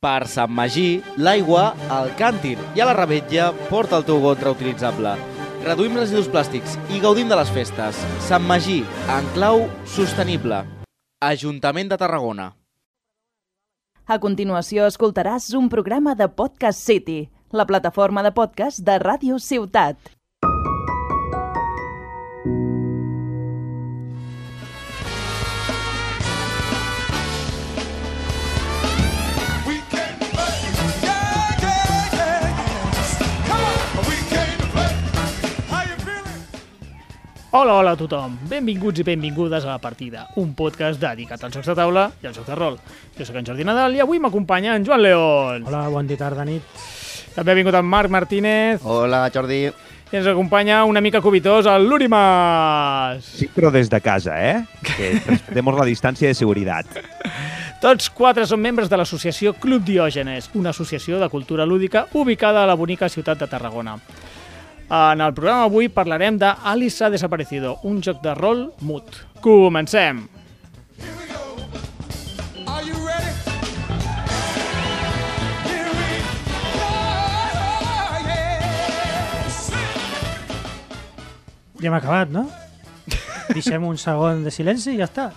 Per Sant Magí, l'aigua al càntir i a la rebetlla porta el teu got reutilitzable. Reduïm residus plàstics i gaudim de les festes. Sant Magí, en clau sostenible. Ajuntament de Tarragona. A continuació escoltaràs un programa de Podcast City, la plataforma de podcast de Ràdio Ciutat. Hola, hola a tothom. Benvinguts i benvingudes a La Partida, un podcast dedicat als jocs de taula i als jocs de rol. Jo sóc en Jordi Nadal i avui m'acompanya en Joan León. Hola, bon dia, tarda, nit. També ha vingut en Marc Martínez Hola, Jordi. i ens acompanya una mica cubitós el Luri Mas. Sí, però des de casa, ¿eh? Que respetemos la distancia de seguridad. Tots quatre són membres de l'associació Club Diògenes, una associació de cultura lúdica ubicada a la bonica ciutat de Tarragona. En el programa avui parlarem de Alice ha desaparecido, un joc de rol mut. Comencem! Ja hem acabat, no? Deixem un segon de silenci i ja està.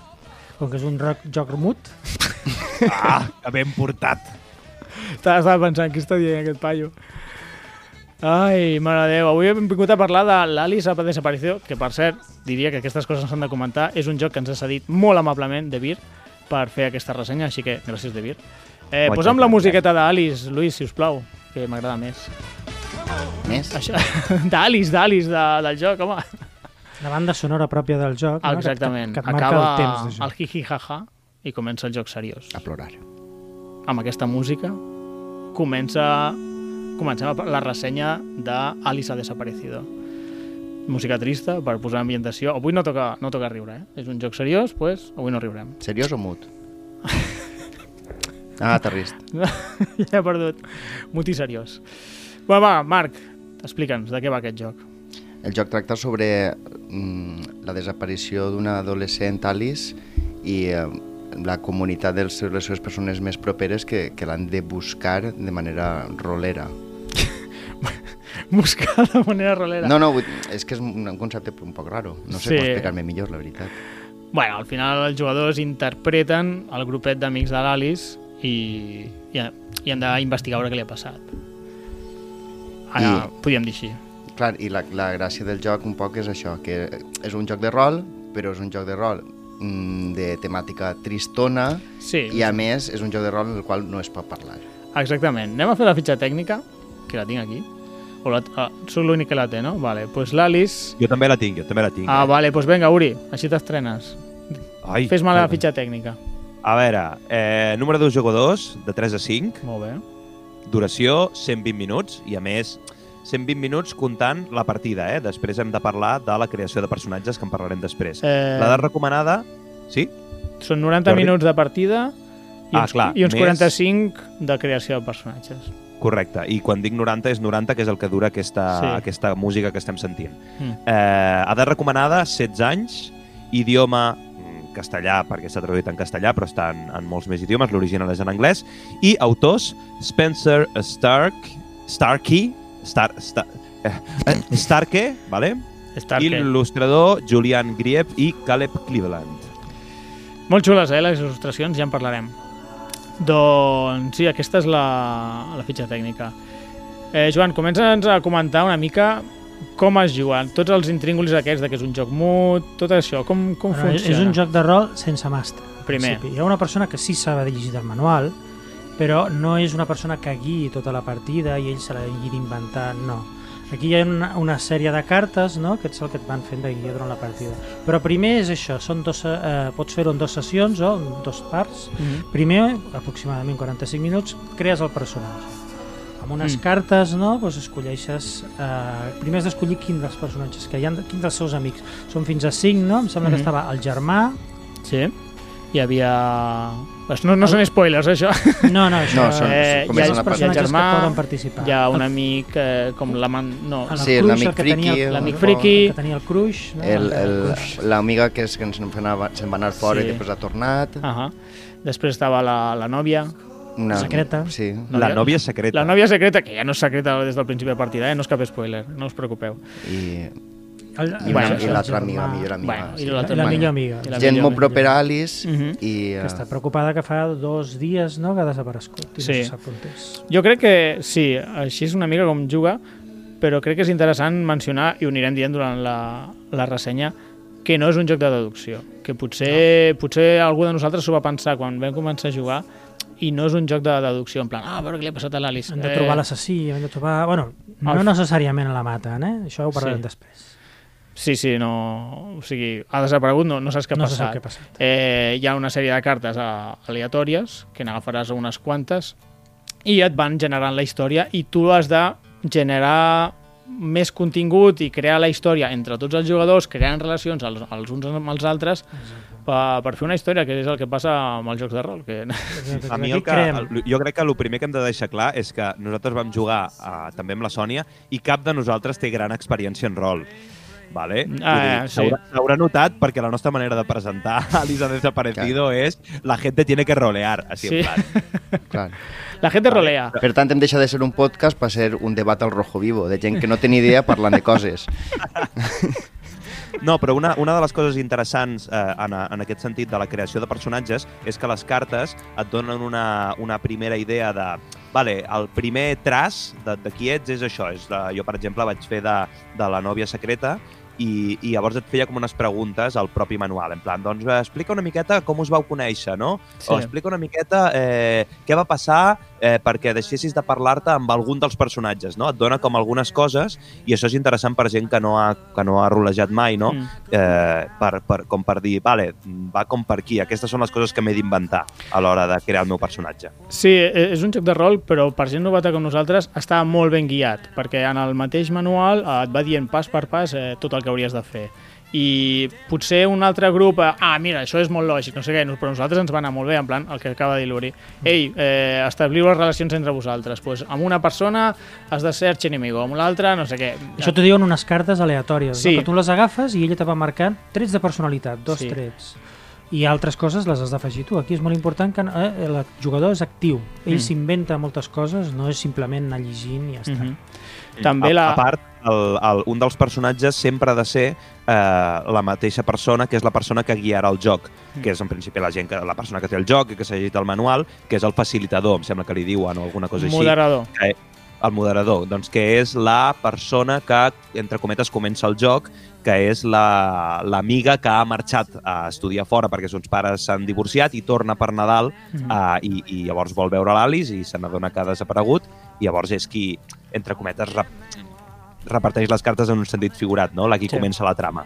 Com que és un rock, joc mut. Ah, que ben portat. Estava pensant, què està dient aquest paio? Ai, mare de Déu, avui hem vingut a parlar de l'Alice ha desaparecido, que per cert, diria que aquestes coses s'han de comentar. És un joc que ens ha cedit molt amablement de Vir per fer aquesta ressenya, així que gràcies de Vir. Eh, posa'm la musiqueta d'Alice, Luis, si us plau, que m'agrada més. Més? Això, d'Alice, d'Alice, de, del joc, home. La banda sonora pròpia del joc. no? Exactament. Que, que et marca Acaba el temps de joc. el hi-hi-ha-ha i comença el joc seriós. A plorar. amb aquesta música comença comencem la ressenya de Alice ha desaparecido. Música trista per posar ambientació. Avui no toca, no toca riure, eh? És un joc seriós, pues, avui no riurem. Seriós o mut? Ah, terrist. ja he perdut. Muti seriós. Va, va, Marc, explica'ns de què va aquest joc. El joc tracta sobre mm, la desaparició d'una adolescent, Alice, i eh, la comunitat de les seves persones més properes que, que l'han de buscar de manera rolera. Buscar de manera rolera. No, no, és que és un un concepte un poc raro. No sé Sí. com explicar-me millor, la veritat. Bueno, al final els jugadors interpreten el grupet d'amics de l'Alice i, i, i han d'investigar veure què li ha passat. Ara, I- podríem dir així. Clar, i la, la gràcia del joc un poc és això, que és un joc de rol, però és un joc de rol mm, de temàtica tristona Sí, i a més és un joc de rol en el qual no es pot parlar. exactament. Anem a fer la fitxa tècnica, que la tinc aquí. O la, ah, soc l'únic que la té, no? Vale, pues l'Alice... Jo també la tinc, jo també la tinc. Ah, eh? vale, pues venga, Uri, així t'estrenes. Fes-me la fitxa tècnica. A veure, eh, número de jugadors, de 3 a 5, Molt bé. duració 120 minuts, i a més 120 minuts comptant la partida, eh? Després hem de parlar de la creació de personatges, que en parlarem després. Eh, L'edat recomanada, sí? Són 90 Jordi? minuts de partida i Ah, uns, clar, i uns més- 45 de creació de personatges. Correcte. I quan dic 90 és 90, que és el que dura aquesta, Sí. aquesta música que estem sentint. Mm. Eh, edat recomanada, 16 anys, idioma mm, castellà, perquè s'ha traduït en castellà, però està en, en molts més idiomes, l'original és en anglès, i autors Spencer Stark, Starkey, Star, Star, eh, eh, Starke, vale? Starke. i l'il·lustrador Julian Griep i Caleb Cleveland. Molt xules, eh, les il·lustracions, ja en parlarem. Doncs sí, aquesta és la, la fitxa tècnica. Eh, Joan, comença'ns a comentar una mica com has jugat, tots els intríngulis aquests de que és un joc mut, tot això, com, com Però funciona? és un joc de rol sense màster. Primer. Hi ha una persona que sí sabe llegir el manual, però no és una persona que guiï tota la partida i ell se l'hagi d'inventar, no. Aquí hi ha una, una sèrie de cartes no? que és el que et van fent de guia durant la partida. Però primer és això, són dos, eh, pots fer-ho en dues sessions o en dos parts. Mhm. Primer, aproximadament 45 minuts, crees el personatge. Amb unes Mm. mm. cartes, no?, doncs escolleixes... Eh, primer has d'escollir quin dels personatges que hi ha, quin dels seus amics. Són fins a 5, no? Em sembla Mhm. que estava el germà... Sí. Hi havia... Pues no, no són spoilers, això. No, no, això... No, són- Eh, hi ha, és els una hi ha personatges germà, que poden participar. hi ha un amic eh, com la man... No, el Sí, cruix, l'amic el que tenia friki, el- l'amic friki. que tenia el cruix, no? L'amiga que, és, que se'n va anar, se'n va anar fora Sí. i després ha tornat. Uh -huh. Després estava la, la nòvia, Una, Secreta. Sí. La nòvia secreta. La nòvia secreta, que ja no és secreta des del principi de partida, eh? no és cap spoiler, no us preocupeu. I, El, i, una, això i l'altra amiga, la millor amiga. Bueno, i sí. l'altra La millor amiga. i la Gent millor molt amiga. propera a Alice Mhm. i... Que eh, està preocupada que fa dos dies no, que ha desaparegut. I Sí. No. Jo crec que sí, així és una mica com juga, però crec que és interessant mencionar, i ho anirem dient durant la, la ressenya, que no és un joc de deducció, que potser, no. potser algú de nosaltres s'ho va pensar quan vam començar a jugar i no és un joc de deducció, en plan, ah, a veure què li ha passat a l'Alice. Hem de trobar l'assassí, hem de trobar... Bueno, no El- necessàriament la maten, eh? Això ho parlarem Sí. després. Sí, sí, no... O sigui, ha desaparegut, no, no saps què ha no passat. sap què ha passat. eh, hi ha una sèrie de cartes aleatòries, que n'agafaràs unes quantes, i et van generant la història i tu has de generar més contingut i crear la història entre tots els jugadors, creant relacions els, els uns amb els altres per, per fer una història, que és el que passa amb els jocs de rol. Que... A mi el que, el, jo crec que el primer que hem de deixar clar és que nosaltres vam jugar uh, també amb la Sònia i cap de nosaltres té gran experiència en rol. Vale? Vull Ah, sí. S'haurà s'haurà notat perquè la nostra manera de presentar a Lisa Desaparecido és la gente tiene que rolear. Així Sí. en plan. Clar. La gent rolea. Per tant, hem deixat de ser un podcast per ser un debat al rojo vivo, de gent que no té ni idea parlant de coses. No, però una, una de les coses interessants eh, en, en aquest sentit de la creació de personatges és que les cartes et donen una, una primera idea de... Vale, el primer traç de, de qui ets és això. És de, jo, per exemple, vaig fer de, de la nòvia secreta i, i llavors et feia com unes preguntes al propi manual, en plan, doncs explica una miqueta com us vau conèixer, no? Sí. O explica una miqueta eh, què va passar eh, perquè deixessis de parlar-te amb algun dels personatges, no? Et dona com algunes coses i això és interessant per gent que no ha, que no ha rolejat mai, no? Mm. eh, per, per, com per dir, vale, va com per aquí, aquestes són les coses que m'he d'inventar a l'hora de crear el meu personatge. Sí, e- és un joc de rol, però per gent novata com nosaltres està molt ben guiat, perquè en el mateix manual eh, et va dient pas per pas eh, tot el que hauries de fer. I potser un altre grup, eh, ah, mira, això és molt lògic, no sé què, però nosaltres ens va anar molt bé, en plan, el que acaba de dir l'Uri. Ei, eh, establiu les relacions entre vosaltres. Pues, amb una persona has de ser arxenemigo, amb l'altra no sé què. Això t'ho diuen unes cartes aleatòries, Sí. no? que tu les agafes i ella te va marcant trets de personalitat, dos Sí. trets. I altres coses les has d'afegir tu. Aquí és molt important que eh, el jugador és actiu. Ell Mm. s'inventa moltes coses, no és simplement anar llegint i ja està. Mhm. També a, la... a part, el, el, un dels personatges sempre ha de ser eh, la mateixa persona que és la persona que guiarà el joc, Mm. que és en principi la gent que, la persona que té el joc i que s'ha llegit el manual, que és el facilitador, em sembla que li diuen o alguna cosa així. Moderador. que, el moderador, doncs que és la persona que, entre cometes, comença el joc, que és la- l'amiga que ha marxat a estudiar fora perquè els seus pares s'han divorciat i torna per Nadal Mhm. uh, i, i llavors vol veure l'Alice i se n'adona que ha desaparegut i llavors és qui, entre cometes, rep, reparteix les cartes en un sentit figurat, no? La qui Sí. sí. comença la trama.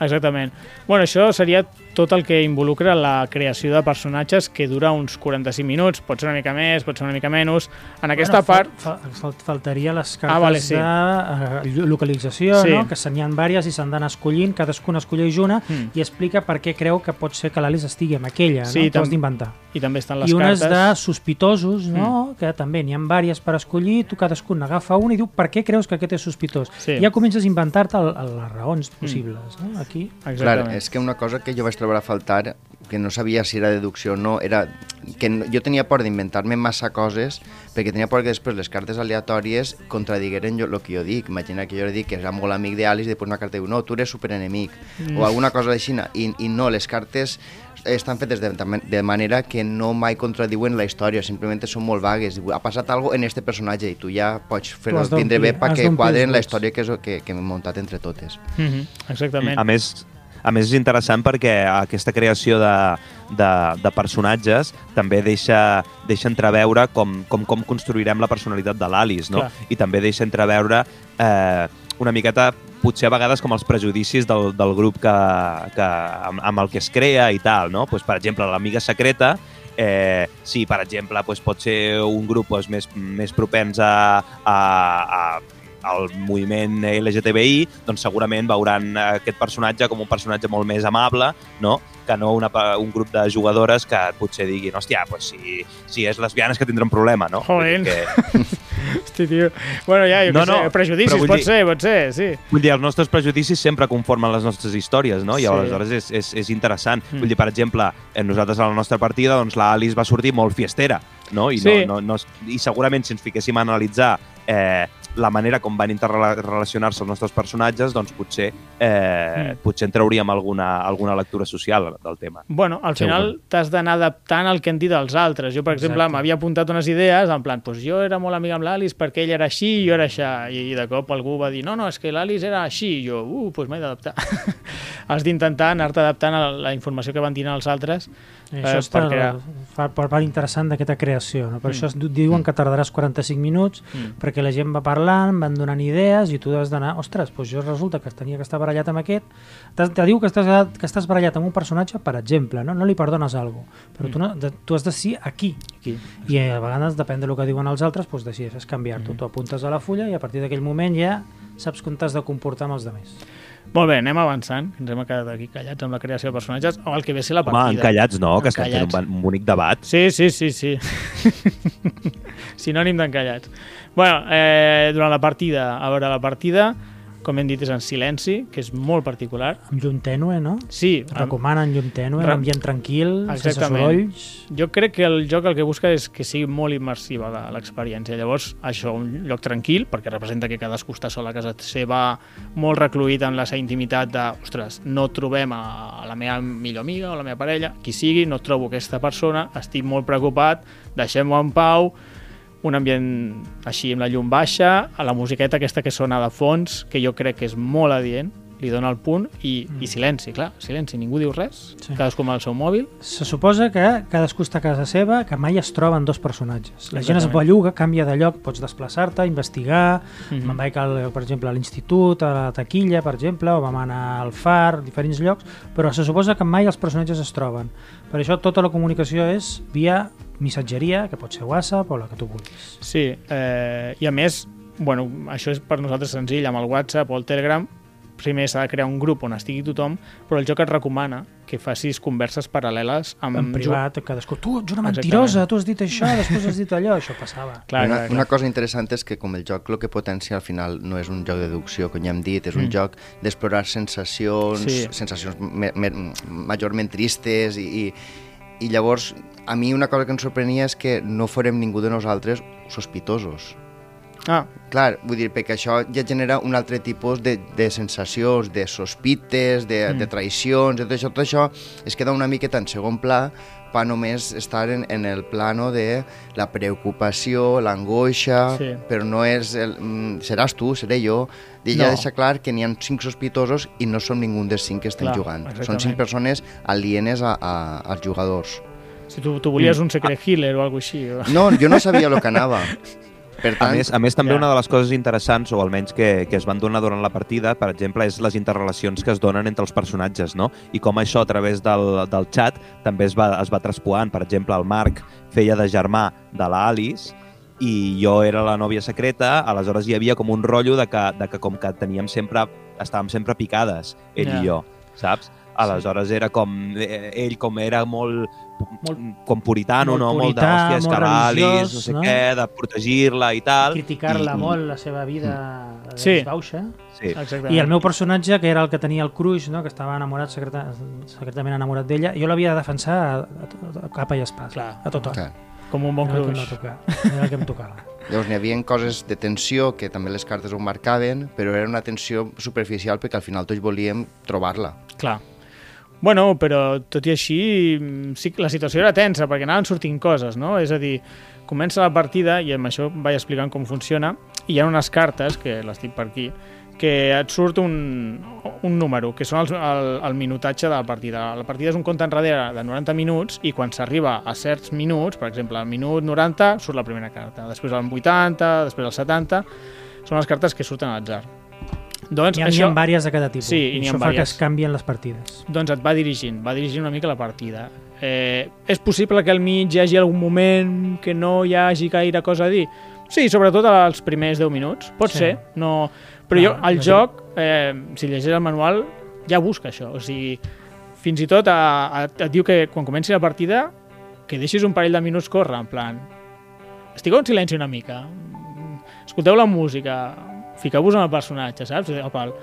Exactament. Bueno, això seria tot el que involucra la creació de personatges que dura uns 45 minuts, pot ser una mica més, pot ser una mica menys. En aquesta bueno, part... Fa, fa, fal- faltaria les cartes Ah, vale, sí. de eh, localització, Sí. no? que se n'hi ha diverses i s'han d'anar escollint, cadascuna escolleix una Mm. i explica per què creu que pot ser que l'Alice estigui amb aquella, Sí, no? T'ho d'inventar. I també estan les I unes cartes... Mm. de sospitosos, no? que també n'hi ha diverses per escollir, tu cadascun n'agafa una i diu per què creus que aquest és sospitós. Sí. Mm. I ja comences a inventar-te les raons possibles. No? Aquí Clar, Exactament. és que una cosa que jo vaig trobar a faltar, que no sabia si era deducció o no, era que no- jo tenia por d'inventar-me massa coses, perquè tenia por que després les cartes aleatòries contradigueren jo, el que jo dic. Imagina que jo li dic que era molt amic d'Alice i després una carta diu, no, tu eres superenemic, Mm. o alguna cosa així. I, I no, les cartes estan fetes de, de manera que no mai contradiuen la història, simplement són molt vagues. Ha passat algo en este personatge i tu ja pots fer-ho has tindre bé perquè quadren la història que, és, que, que hem muntat entre totes. Mhm, Exactament. A més, a més és interessant perquè aquesta creació de, de, de personatges també deixa, deixa entreveure com, com, com construirem la personalitat de l'Alice, no? Clar. I també deixa entreveure eh, una miqueta potser a vegades com els prejudicis del, del grup que, que, amb, amb el que es crea i tal, no? Pues, per exemple, l'amiga secreta Eh, sí, per exemple, pues, pot ser un grup pues, més, més propens a, a, a, al moviment LGTBI, doncs segurament veuran aquest personatge com un personatge molt més amable, no? que no una, un grup de jugadores que potser diguin, hòstia, pues si, si és lesbiana és que tindrà un problema, no? Joder. Que, Hosti, tio. Bueno, ja, jo No, què sé, no, prejudicis, pot dir- ser, pot ser, sí. vull dir, els nostres prejudicis sempre conformen les nostres històries, no? I Sí. aleshores és, és, és interessant. Mm. Vull dir, per exemple, eh, nosaltres a la nostra partida, doncs l'Alice va sortir molt fiestera. no? I, Sí. no, no, no, I segurament si ens fiquéssim a analitzar eh, la manera com van interrelacionar-se els nostres personatges, doncs potser, eh, Mm. potser en trauríem alguna, alguna lectura social del tema. Bueno, al final t'has d'anar adaptant al que han dit els altres. Jo, per exemple, m'havia apuntat unes idees, en plan, pues jo era molt amic amb l'Alice perquè ell era així i jo era això. I de cop algú va dir, no, no, és que l'Alice era així. I jo, uh, pues m'he d'adaptar. Has d'intentar anar-te adaptant a la informació que van dir els altres. I Eh, això està perquè- fa per part interessant d'aquesta creació. No? Per Mm. això diuen que tardaràs 45 minuts Mm. perquè la gent va parlant, van donant idees i tu has d'anar, ostres, doncs jo resulta que tenia que estar barallat amb aquest, T'has- te diu que estàs, que estàs barallat amb un personatge, per exemple, no, no li perdones alguna cosa, però tu, no, de, tu has de ser aquí. Aquí. I a vegades, depèn del que diuen els altres, doncs decideixes canviar-t'ho. Tu apuntes a la fulla i a partir d'aquell moment ja saps com t'has de comportar amb els altres. Molt bé, anem avançant. Ens hem quedat aquí callats amb la creació de personatges o el que ve ser la Home, partida. encallats no, que estem fent un, Encallats. un bonic debat. Sí, sí, sí, sí. Sinònim d'encallats. bueno, eh, durant la partida, a veure, la partida, com hem dit, és en silenci, que és molt particular. Amb llum tènue, no? Sí, Et recomanen llum tènue, Re- ambient tranquil, sense Exactament. sorolls... Jo crec que el joc el que busca és que sigui molt immersiva la- l'experiència. Llavors, això, un lloc tranquil, perquè representa que cadascú està sol a casa seva, molt recluït en la seva intimitat de, ostres, no trobem a la meva millor amiga o la meva parella, qui sigui, no trobo aquesta persona, estic molt preocupat, deixem-ho en pau, un ambient així amb la llum baixa, a la musiqueta aquesta que sona de fons, que jo crec que és molt adient, li dona el punt, i, i silenci, clar, silenci, ningú diu res, Sí. cadascú amb el seu mòbil, Se suposa que cadascú està a casa seva, que mai es troben dos personatges. La gent es Exactament. belluga, canvia de lloc, pots desplaçar-te, investigar, Mhm. me'n vaig, al, per exemple, a l'institut, a la taquilla, per exemple, o vam anar al far, diferents llocs, però se suposa que mai els personatges es troben. Per això tota la comunicació és via missatgeria, que pot ser WhatsApp o la que tu vulguis. Sí, eh, i a més, bueno, això és per nosaltres senzill, amb el WhatsApp o el Telegram, primer s'ha de crear un grup on estigui tothom, però el joc et recomana que facis converses paral·leles amb... En privat, cadascú, tu ets una Exactament. mentirosa, tu has dit això, després has dit allò, això passava. Clar, una, clar, clar. una cosa interessant és que com el joc el que potencia al final no és un joc de deducció, com ja hem dit, és un Mm. joc d'explorar sensacions, Sí. sensacions me, me, majorment tristes i, i, i llavors a mi una cosa que ens sorprenia és que no forem ningú de nosaltres sospitosos. Ah, Clar, vull dir, perquè això ja genera un altre tipus de, de sensacions, de sospites, de, mm. de traïcions, de tot això, tot això es queda una miqueta en segon pla per només estar en, en el plano de la preocupació, l'angoixa, Sí. però no és el, mm, seràs tu, seré jo, i ja No. deixa clar que n'hi ha cinc sospitosos i no som ningú dels cinc que estem Clar, jugant. Són exactament. cinc persones alienes a, a, als jugadors. si tu, tu volies un secret healer o alguna així. o- No, jo no sabia el que anava. Per A tant, més, a més, també ja. una de les coses interessants, o almenys que, que es van donar durant la partida, per exemple, és les interrelacions que es donen entre els personatges, no? I com això, a través del, del xat, també es va, es va traspoant. Per exemple, el Marc feia de germà de la Alice i jo era la nòvia secreta, aleshores hi havia com un rotllo de que, de que com que teníem sempre, estàvem sempre picades, ell Ja. i jo, saps? Aleshores era com, eh, ell com era molt, Molt- com puritano, molt no? molt purità, molt l'Alice, religiós, no sé no? què, de protegir-la i tal. Criticar-la I- molt, la seva vida de Sí. desbauxa. Sí. Exactament. I el meu personatge, que era el que tenia el cruix, no? que estava enamorat, secreta, secretament enamorat d'ella, jo l'havia de defensar a, a, a capa i espasa, Clar. a tothom. clar. Com un bon Era el que em va cruix. Era el que em tocava. Llavors n'hi havia coses de tensió que també les cartes ho marcaven, però era una tensió superficial perquè al final tots volíem trobar-la. Clar. Bueno, però tot i així, mm, sí la situació era tensa, perquè anaven sortint coses, no? És a dir, comença la partida, i amb això vaig explicant com funciona, i hi ha unes cartes, que les tinc per aquí, que et surt un, un número, que són els, el, el minutatge de la partida. La partida és un compte enrere de 90 minuts i quan s'arriba a certs minuts, per exemple, al minut 90 surt la primera carta, després al 80, després al 70, són les cartes que surten a l'atzar. Doncs N'hi ha, això... ha diverses de cada tipus. Sí, i I això fa que es canvien les partides. doncs et va dirigint, va dirigint una mica la partida. Eh, és possible que al mig hi hagi algun moment que no hi hagi gaire cosa a dir? Sí, sobretot als primers 10 minuts, pot Sí. ser. No... Però Clar, jo, al la joc, eh, si llegeix el manual, ja busca això. O sigui, fins i tot a, a, et diu que quan comenci la partida que deixis un parell de minuts córrer, en plan estigueu en silenci una mica escolteu la música fiqueu-vos en el personatge, saps? El pal.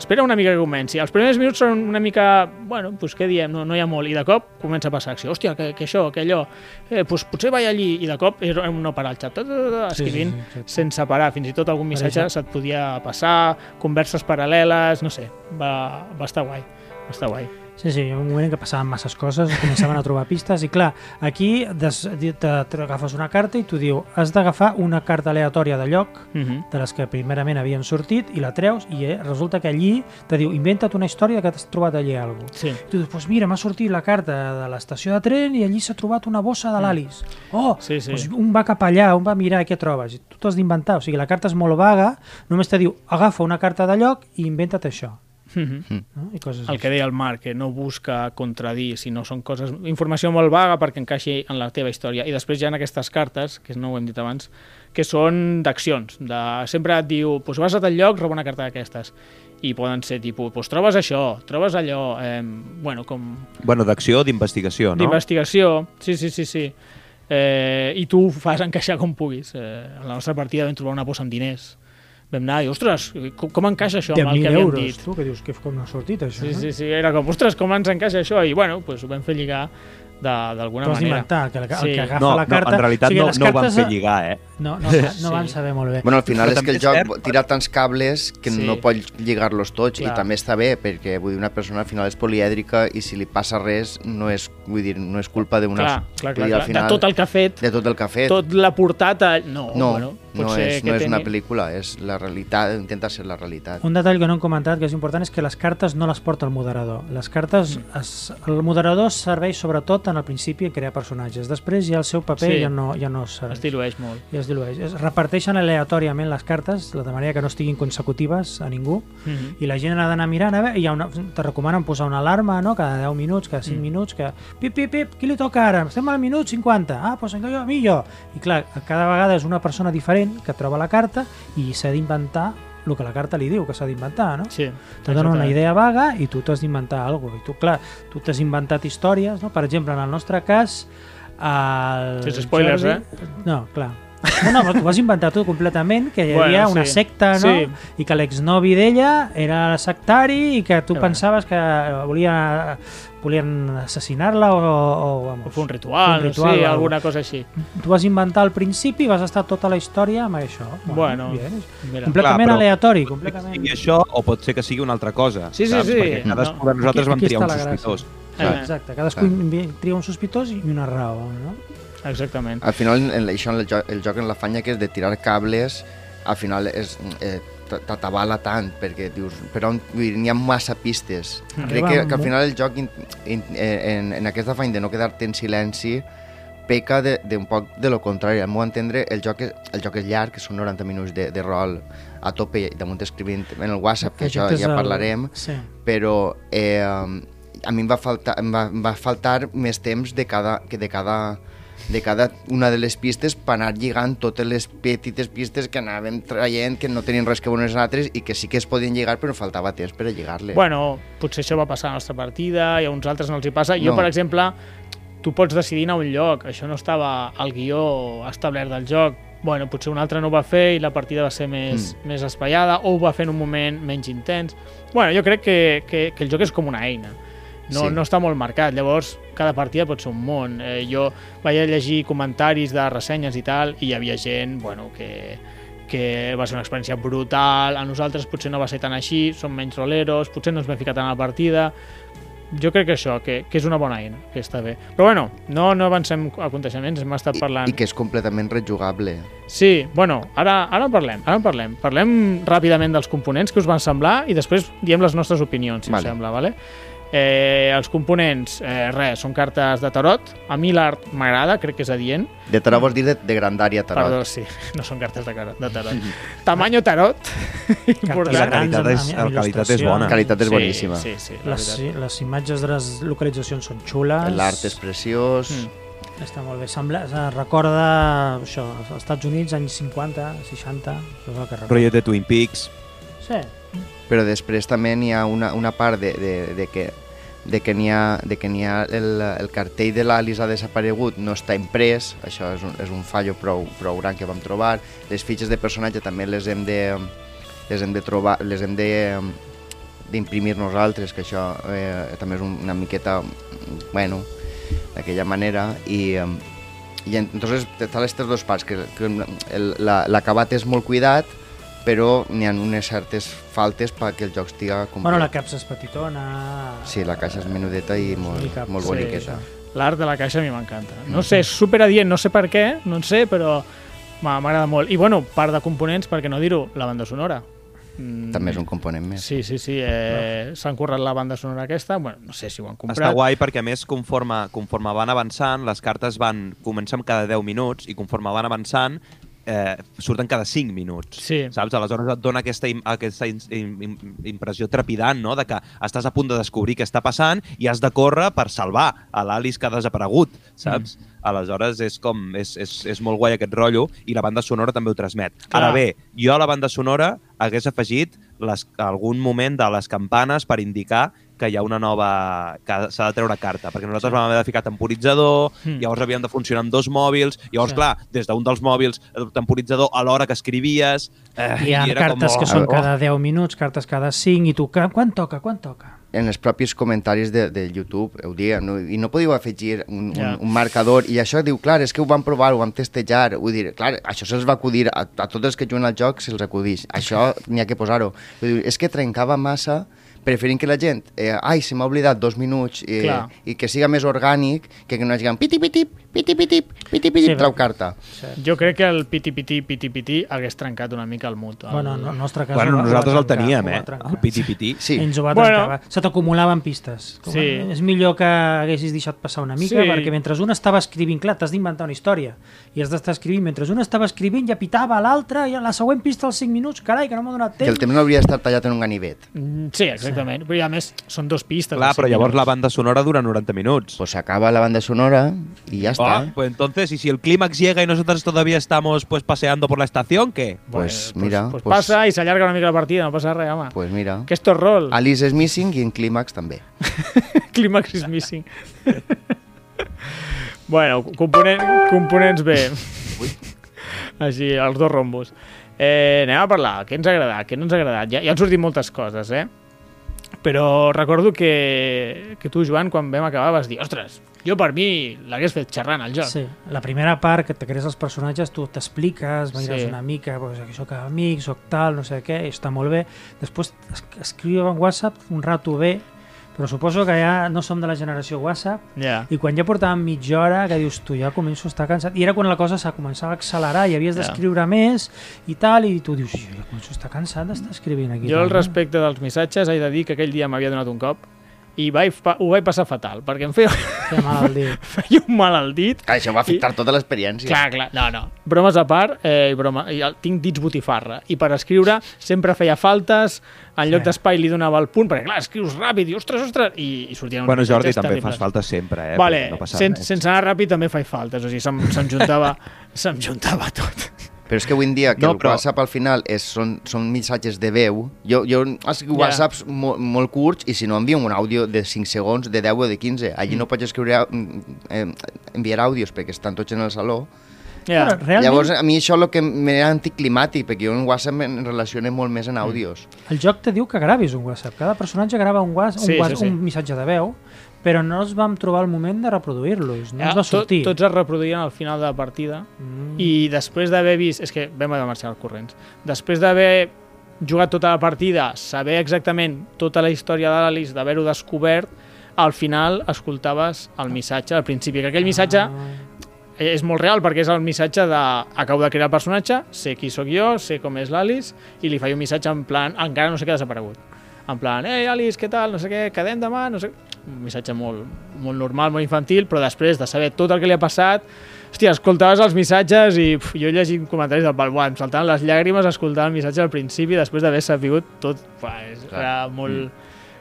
espera una mica que comenci. Els primers minuts són una mica, bueno, doncs què diem, no, no hi ha molt, i de cop comença a passar acció. Hòstia, que, que això, que allò, eh, doncs potser vaig allí, i de cop és un no parar el xat, ta, Sí, sí, escrivint sí, sense parar. Fins i tot algun missatge se't podia passar, converses paral·leles, no sé, va, va estar guai, va estar guai. Sí, sí, un moment en què passaven masses coses, començaven a trobar pistes i clar, aquí des, te- t'agafes una carta i tu diu has d'agafar una carta aleatòria de lloc Uh -huh. de les que primerament havien sortit i la treus i eh, resulta que allí te diu inventa't una història que t'has trobat allí alguna cosa. Sí. I tu dius, pues mira, m'ha sortit la carta de l'estació de tren i allí s'ha trobat una bossa de l'Alice. Oh. Sí, sí. Pues un va cap allà, un va mirar què trobes? I tu t'has d'inventar, o sigui, la carta és molt vaga, només te diu, agafa una carta de lloc i inventa't això. Uh -huh. No? I coses El que deia el Marc, que no busca contradir, sinó són coses, informació molt vaga perquè encaixi en la teva història. I després hi ha aquestes cartes, que no ho hem dit abans, que són d'accions. De... Sempre et diu, pues vas a tal lloc, roba una carta d'aquestes. I poden ser tipus, pues trobes això, trobes allò, eh, bueno, com Bueno, d'acció, d'investigació, no? d'investigació, sí, sí, sí, sí. Eh, I tu ho fas encaixar com puguis. Eh, en la nostra partida vam trobar una bossa amb diners. Vam anar i, ostres, com, com encaixa això amb el 10.000 que havíem euros, dit? tu, que dius, que com ha sortit això, Sí, no? sí, sí, era com, ostres, com ens encaixa això? I bueno, pues, ho vam fer lligar de- d'alguna T'ho has manera. d'inventar, que el, el Sí. que agafa No, la carta... no, en realitat o sigui, no, no ho van fer a- lligar, eh? No, no, no Sí. van saber molt bé. Bueno, al final Però és que el joc cert- tira tants cables que Sí. no pots lligar-los tots Clar. i també està bé perquè vull dir, una persona al final és polièdrica i si li passa res no és, vull dir, no és culpa d'una... Clar, clar, clar, dir, al final, De tot el que ha fet, de tot el que ha fet. tot l'ha portat a... No, no, bueno, no, és, que no és una pel·lícula, és la realitat, intenta ser la realitat. Un detall que no hem comentat que és important és que les cartes no les porta el moderador. Les cartes, Mm. es, el moderador serveix sobretot en el principi a crear personatges. Després ja el seu paper Sí. ja no, ja no serveix. Es dilueix molt. I es dilueix. Es reparteixen aleatòriament les cartes de manera que no estiguin consecutives a ningú Mm -hmm. i la gent ha d'anar mirant a veure, i hi ha una, te recomanen posar una alarma no? cada 10 minuts, cada 5 Mm. minuts que pip, pip, pip, qui li toca ara? Estem al minut 50, ah, doncs jo, a mi jo i clar, cada vegada és una persona diferent que troba la carta i s'ha d'inventar el que la carta li diu que s'ha d'inventar, no? Sí. Te dona una idea vaga i tu t'has d'inventar alguna cosa. I tu, clar, tu t'has inventat històries, no? Per exemple, en el nostre cas... El Sense spoilers, Jordi... No, clar. No, no, però tu vas inventar tu completament, que hi Bueno, havia una sí. secta, no? Sí. I que l'exnovi d'ella era sectari i que tu Que pensaves que volia, volien assassinar-la o, o, vamos, O fer un ritual, un ritual sí, o alguna cosa així. Tu vas inventar al principi i vas estar tota la història amb això. Bueno, bien. Mira. completament Clar, però- aleatori, completament... sigui això o pot ser que sigui una altra cosa. Sí, sí, saps? sí. Perquè cadascú de nosaltres Aquí- vam triar un sospitós. Eh, Exacte, cadascú tria un sospitós i una raó, no? Exactament. Al final, en, això, en el, joc, el joc en l'afanya que és de tirar cables, al final és, eh, t'atabala tant, perquè dius, però n'hi ha massa pistes. Mm. Crec que, Arriba que al final el joc, in, in, en, en aquest afany de no quedar-te en silenci, peca de, de un poc de lo contrari. Al meu entendre, el joc és, el joc és llarg, que són 90 minuts de, de rol a tope, i damunt escrivint en el WhatsApp, que això ja el- parlarem, Sí. però eh, a mi em va faltar, em va, em va faltar més temps de cada, que de cada de cada una de les pistes per anar lligant totes les petites pistes que anàvem traient, que no tenien res que veure unes altres i que sí que es podien lligar però faltava temps per a lligar-les. Bueno, potser això va passar a la nostra partida i a uns altres no els hi passa. Jo, No. per exemple, tu pots decidir anar a un lloc. Això no estava al guió establert del joc. Bueno, potser un altre no ho va fer i la partida va ser més, mm. més espaiada o ho va fer en un moment menys intens. Bueno, jo crec que, que, que el joc és com una eina. No, Sí. no està molt marcat, llavors cada partida pot ser un món. Eh, jo vaig a llegir comentaris de ressenyes i tal i hi havia gent bueno, que, que va ser una experiència brutal, a nosaltres potser no va ser tan així, som menys roleros, potser no ens vam ficar tant a la partida, jo crec que això, que, que és una bona eina, que està bé. Però bueno, no, no avancem a aconteixements, hem estat I, parlant... I que és completament rejugable. Sí, bueno, ara, ara en parlem, ara en parlem. Parlem ràpidament dels components que us van semblar i després diem les nostres opinions, si Vale. us sembla, vale? Eh, els components, eh, res, són cartes de tarot. A mi l'art m'agrada, crec que és adient. De tarot vols dir de, de grandària tarot. Perdó, sí, no són cartes de, de tarot. Tamaño tarot. I la qualitat és, la qualitat és bona. Qualitat és Sí, boníssima. Sí, sí, la Les, les imatges de les localitzacions són xules. L'art és preciós. Mm. Està molt bé. Sembla, es recorda això, als Estats Units, anys 50, 60, això és el que recorda. De Twin Peaks. Sí. Però després també n'hi ha una, una part de, de, de que de que n'hi ha, de que ha el, el cartell de l'Alice ha desaparegut, no està imprès, això és un, és un fallo prou, prou gran que vam trobar. Les fitxes de personatge també les hem de, les hem de trobar, les hem de d'imprimir nosaltres, que això eh, també és un- una miqueta, bueno, d'aquella manera, i, eh, i entonces les tres dos parts, que, que el- la- l'acabat és molt cuidat, però n'hi ha unes certes faltes perquè el joc estiga complet. Bueno, la capsa és petitona... Sí, la caixa és menudeta i molt, cap- molt sí, boniqueta. L'art de la caixa a mi m'encanta. No sé, és super adient, no sé per què, no en sé, però m'agrada molt. I bueno, part de components, perquè no dir-ho, la banda sonora. Mm, També és un component més. Sí, sí, sí. Eh, S'han currat la banda sonora aquesta. Bueno, no sé si ho han comprat. Està guai perquè, a més, conforme, conforme van avançant, les cartes van comencen cada 10 minuts i conforme van avançant eh, surten cada 5 minuts. Sí. Saps? Aleshores et dona aquesta, aquesta im im impressió trepidant, no?, de que estàs a punt de descobrir què està passant i has de córrer per salvar a l'Alice que ha desaparegut, saps? Mm. Aleshores és com és, és, és molt guai aquest rotllo i la banda sonora també ho transmet. Clar. Ara bé, jo a la banda sonora hagués afegit les, algun moment de les campanes per indicar que hi ha una nova... que s'ha de treure carta, perquè nosaltres vam haver de ficar temporitzador, Mm. llavors havíem de funcionar amb dos mòbils, llavors, Sí. sí. clar, des d'un dels mòbils, el temporitzador a l'hora que escrivies... Eh, Hi ha i era cartes com, que oh, són oh. cada 10 minuts, cartes cada 5, i tu, "Ca- quan toca, quan toca? en els propis comentaris de, de YouTube ho diuen, no? i no podíeu afegir un, Ja. un, un marcador, i això diu, clar, és que ho vam provar, ho vam testejar, vull dir, clar, això se'ls va acudir, a, a tots els que juguen al joc se'ls acudix, això n'hi ha que posar-ho. És que trencava massa preferint que la gent, eh, ai, se m'ha oblidat dos minuts eh, Clar. i que siga més orgànic que que no hagi piti piti piti piti piti piti Sí, trau carta. Jo crec que el piti-piti, piti-piti hagués trencat una mica el mood. El... Bueno, no, nostre cas Bueno, nosaltres el teníem, eh? El piti-piti. Sí, Ens ho va Bueno. Se t'acumulaven pistes. Com, Sí. És millor que haguessis deixat passar una mica, Sí. perquè mentre un estava escrivint, clar, t'has d'inventar una història, i has d'estar escrivint, mentre un estava escrivint ja pitava a l'altre, i a la següent pista als 5 minuts, carai, que no m'ha donat que el temps. temps no hauria d'estar tallat en un ganivet. Mm, Sí, exactament. Però i a més, són dos pistes. Clar, però llavors la minuts. banda sonora dura 90 minuts. Pues s'acaba la banda sonora i ja està. Ah, pues entonces, ¿y si el clímax llega y nosotros todavía estamos pues paseando por la estación, qué? Pues Bueno, mira, pues, pues- passa i s'allarga una mica la partida, no passa res, home. Pues mira, Que esto és rol. Alice és missing i en Clímax també. Clímax is missing. bueno, component, components bé. Així, els dos rombos. Eh, anem a parlar. Què ens ha agradat? Què no ens ha agradat? Ja, ja han sortit moltes coses, eh? Però recordo que, que tu, Joan, quan vam acabar vas dir ostres, jo per mi l'hagués fet xerrant al joc. Sí, la primera part que te crees els personatges, tu t'expliques, mires Sí. una mica, pues, que soc amic, soc tal, no sé què, i està molt bé. Després es- escriu en WhatsApp un rato bé, però suposo que ja no som de la generació WhatsApp, Ja. i quan ja portàvem mitja hora, que dius, tu ja començo a estar cansat, i era quan la cosa s'ha començat a accelerar, i havies Ja. d'escriure més, i tal, i tu dius, jo ja començo a estar cansat d'estar escrivint aquí. Jo al tal, no?" respecte dels missatges he de dir que aquell dia m'havia donat un cop i vaig, pa- ho vaig passar fatal, perquè em feia, Feia mal al dit. feia un mal al dit Clar, això va afectar tota l'experiència. Clar, clar, no, no. Bromes a part, eh, broma, i el- tinc dits botifarra. I per escriure sempre feia faltes, en lloc Sí. d'espai li donava el punt, perquè clar, escrius ràpid, i ostres, ostres, i, i sortien Bueno, Jordi, també terribles. fas falta sempre, eh? Vale, no sense, sense anar ràpid també faig faltes, o sigui, se'm, se'm juntava, se'm juntava tot. Però és que avui en dia que No, el però- WhatsApp al final és, són, són missatges de veu, jo, jo escriu Ja. WhatsApps mo, molt curts i si no envio un àudio de 5 segons, de 10 o de 15. Allí no pots escriure, au- eh, enviar àudios perquè estan tots en el saló. Ja. Bueno, realment, Llavors, a mi això és el que m'era anticlimàtic, perquè jo en WhatsApp em relaciono molt més en Mm. àudios. el joc te diu que gravis un WhatsApp. Cada personatge grava un, WhatsApp, Sí, un, WhatsApp, sí, sí. un missatge de veu, però no ens vam trobar el moment de reproduir-los. No ens va Ah, tot, sortir. tots es reproduïen al final de la partida Mm. i després d'haver vist... És que vam haver de marxar als corrents. Després d'haver jugat tota la partida, saber exactament tota la història de l'Alice, d'haver-ho descobert, al final escoltaves el missatge al principi, que aquell missatge Ah. És molt real perquè és el missatge de acabo de crear el personatge, sé qui sóc jo, sé com és l'Alice, i li faig un missatge en plan, encara no sé què ha desaparegut. En plan, ei Alice, què tal, no sé què, quedem demà, no sé... Un missatge molt, molt normal, molt infantil, però després de saber tot el que li ha passat, hòstia, escoltaves els missatges i uf, jo llegint comentaris del pal, buah, em saltaven les llàgrimes escoltant el missatge al principi després d'haver sabut tot, Clar. era molt,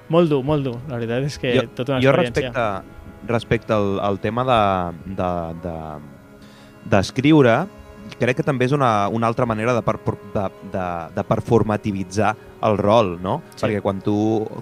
molt dur, molt dur. La veritat és que jo, tota una jo experiència. respecte, respecte al, al tema de, de, de, d'escriure, crec que també és una, una altra manera de, per, de, de, de performativitzar el rol, no? Sí. Perquè quan tu,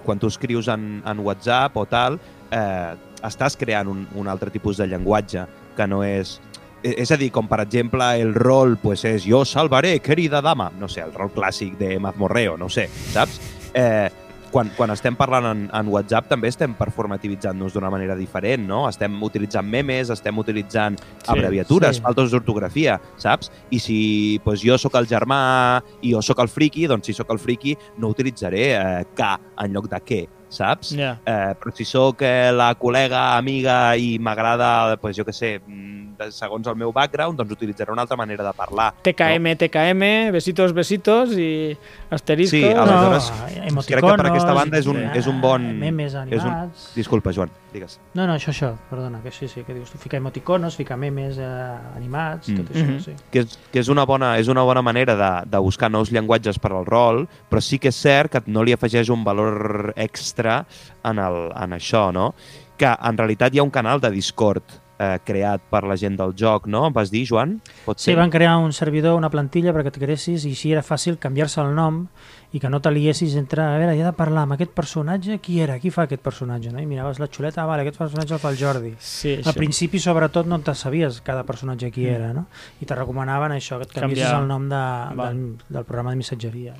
quan tu escrius en, en WhatsApp o tal, eh, estàs creant un, un altre tipus de llenguatge que no és... e- És a dir, com per exemple el rol pues, és jo salvaré, querida dama, no sé, el rol clàssic de mazmorreo, no sé, saps? Eh, quan, quan estem parlant en, en WhatsApp també estem performativitzant-nos d'una manera diferent, no? Estem utilitzant memes, estem utilitzant Sí, abreviatures, sí. faltes d'ortografia, saps? I si pues, jo sóc el germà i jo sóc el friki, doncs si sóc el friki no utilitzaré eh, K en lloc de què, saps? Ja. Eh, però si sóc eh, la col·lega, amiga i m'agrada, pues, jo què sé, mm, segons el meu background, doncs utilitzaré una altra manera de parlar. TKM, TKM, besitos, besitos i asteriscos. Sí, No, aleshores, emoticonos, crec que per aquesta banda és un, és un bon... Memes és un... animats. Disculpa, Joan, digues. No, no, això, això, perdona, que sí, sí, que dius tu, ficar emoticonos, ficar memes eh, animats, Mm. tot això, Mhm. sí. que és, que és, una, bona, és una bona manera de, de buscar nous llenguatges per al rol, però sí que és cert que no li afegeix un valor extra en, el, en això, no? Que en realitat hi ha un canal de Discord eh, creat per la gent del joc, no? Vas dir, Joan? Pot Sí, ser? van crear un servidor, una plantilla perquè et creessis i així era fàcil canviar-se el nom i que no te liessis entre, a veure, he de parlar amb aquest personatge, qui era, qui fa aquest personatge, no? I miraves la xuleta, ah, vale, aquest personatge el fa el Jordi. Sí, Al això. principi, sobretot, no te sabies cada personatge qui era, no? I te recomanaven això, que et canviessis Canviar. el nom de, del, del programa de missatgeria.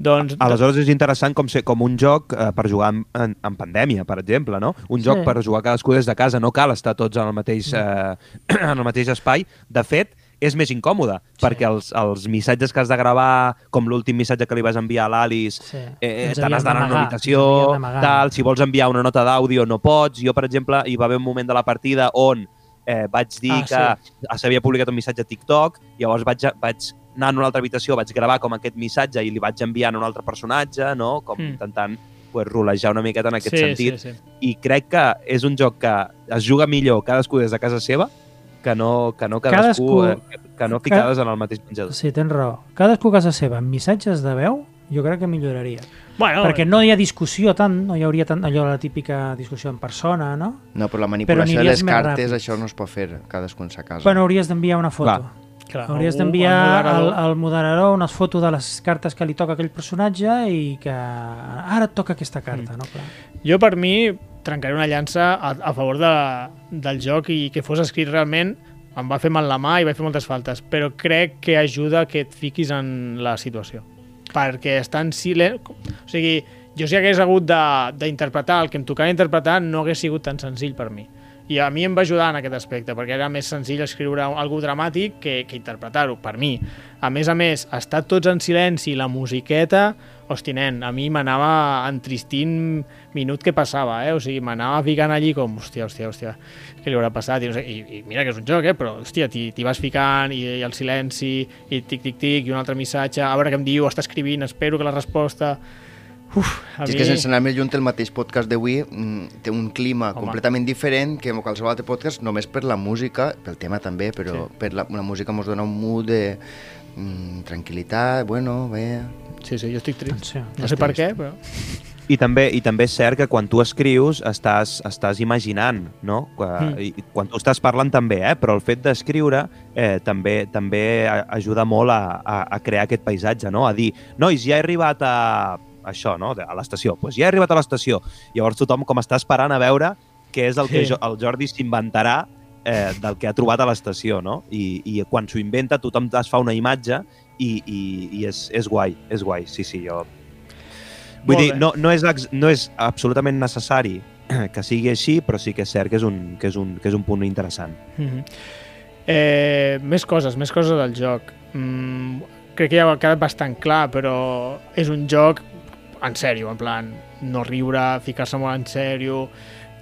Doncs, Aleshores és interessant com ser com un joc eh, per jugar en, en, en pandèmia, per exemple, no? Un joc Sí. per jugar cadascú des de casa, no cal estar tots en el mateix, eh, en el mateix espai. De fet, és més incòmode, Sí. perquè els, els missatges que has de gravar, com l'últim missatge que li vas enviar a l'Alice, Sí. eh, te n'has d'anar a una habitació, tal, si vols enviar una nota d'àudio no pots. Jo, per exemple, hi va haver un moment de la partida on eh, vaig dir Ah, que s'havia publicat un missatge a TikTok, llavors vaig, vaig anar a una altra habitació, vaig gravar com aquest missatge i li vaig enviar a un altre personatge, no? com Mm. intentant pues, rolejar una miqueta en aquest sí, sentit. Sí, sí. I crec que és un joc que es juga millor cadascú des de casa seva que no, que no cadascú, Cadascú- eh, que no ficades en el mateix menjador. Sí, tens raó. Cadascú a casa seva, amb missatges de veu, jo crec que milloraria. Bueno, Perquè no hi ha discussió tant, no hi hauria tant allò la típica discussió en persona, no? No, però la manipulació de aniries les cartes, ràpid. això no es pot fer cadascú en sa casa. Bueno, hauries d'enviar una foto. Clar. clar, Hauries d'enviar al, moderador. al moderador unes fotos de les cartes que li toca a aquell personatge i que ara et toca aquesta carta, no? Clar. Jo, per mi, trencaré una llança a, a favor de, del joc i que fos escrit realment em va fer mal la mà i vaig fer moltes faltes, però crec que ajuda que et fiquis en la situació. Perquè està en silent... O sigui, jo si hagués hagut d'interpretar el que em tocava interpretar no hagués sigut tan senzill per mi. I a mi em va ajudar en aquest aspecte, perquè era més senzill escriure algú dramàtic que, que interpretar-ho, per mi. A més a més, estar tots en silenci, la musiqueta, hosti, nen, a mi m'anava entristint minut que passava, eh? O sigui, m'anava ficant allí com, hòstia, hòstia, hòstia, què li haurà passat? I, no sé, i, i mira que és un joc, eh? Però, hòstia, t'hi vas ficant i, i el silenci, i tic, tic, tic, i un altre missatge, a veure què em diu, està escrivint, espero que la resposta... Uf, a Si és mi... que sense anar més lluny, el mateix podcast d'avui mm, té un clima Home. completament diferent que en qualsevol altre podcast, només per la música, pel tema també, però Sí. per la, la música ens dona un mood de mm, tranquil·litat, bueno, bé... Sí, sí, jo estic trist. Atenció. No sé per què, però... I també, I també és cert que quan tu escrius estàs, estàs imaginant, no? Quan, Mm. i, quan tu estàs parlant també, eh? però el fet d'escriure eh, també també ajuda molt a, a, a crear aquest paisatge, no? a dir, nois, ja he arribat a això, no? a l'estació, doncs ja he arribat a l'estació. Llavors tothom com està esperant a veure què és el que Sí. jo, el Jordi s'inventarà eh, del que ha trobat a l'estació, no? I, i quan s'ho inventa tothom es fa una imatge i, i, i és, és guai, és guai, sí, sí, jo Vull Molt dir, bé. no, no, és, no és absolutament necessari que sigui així, però sí que és cert que és un, que és un, que és un punt interessant. Mhm. eh, més coses, més coses del joc. Mm, crec que ja ha quedat bastant clar, però és un joc en sèrio, en plan, no riure, ficar-se molt en sèrio...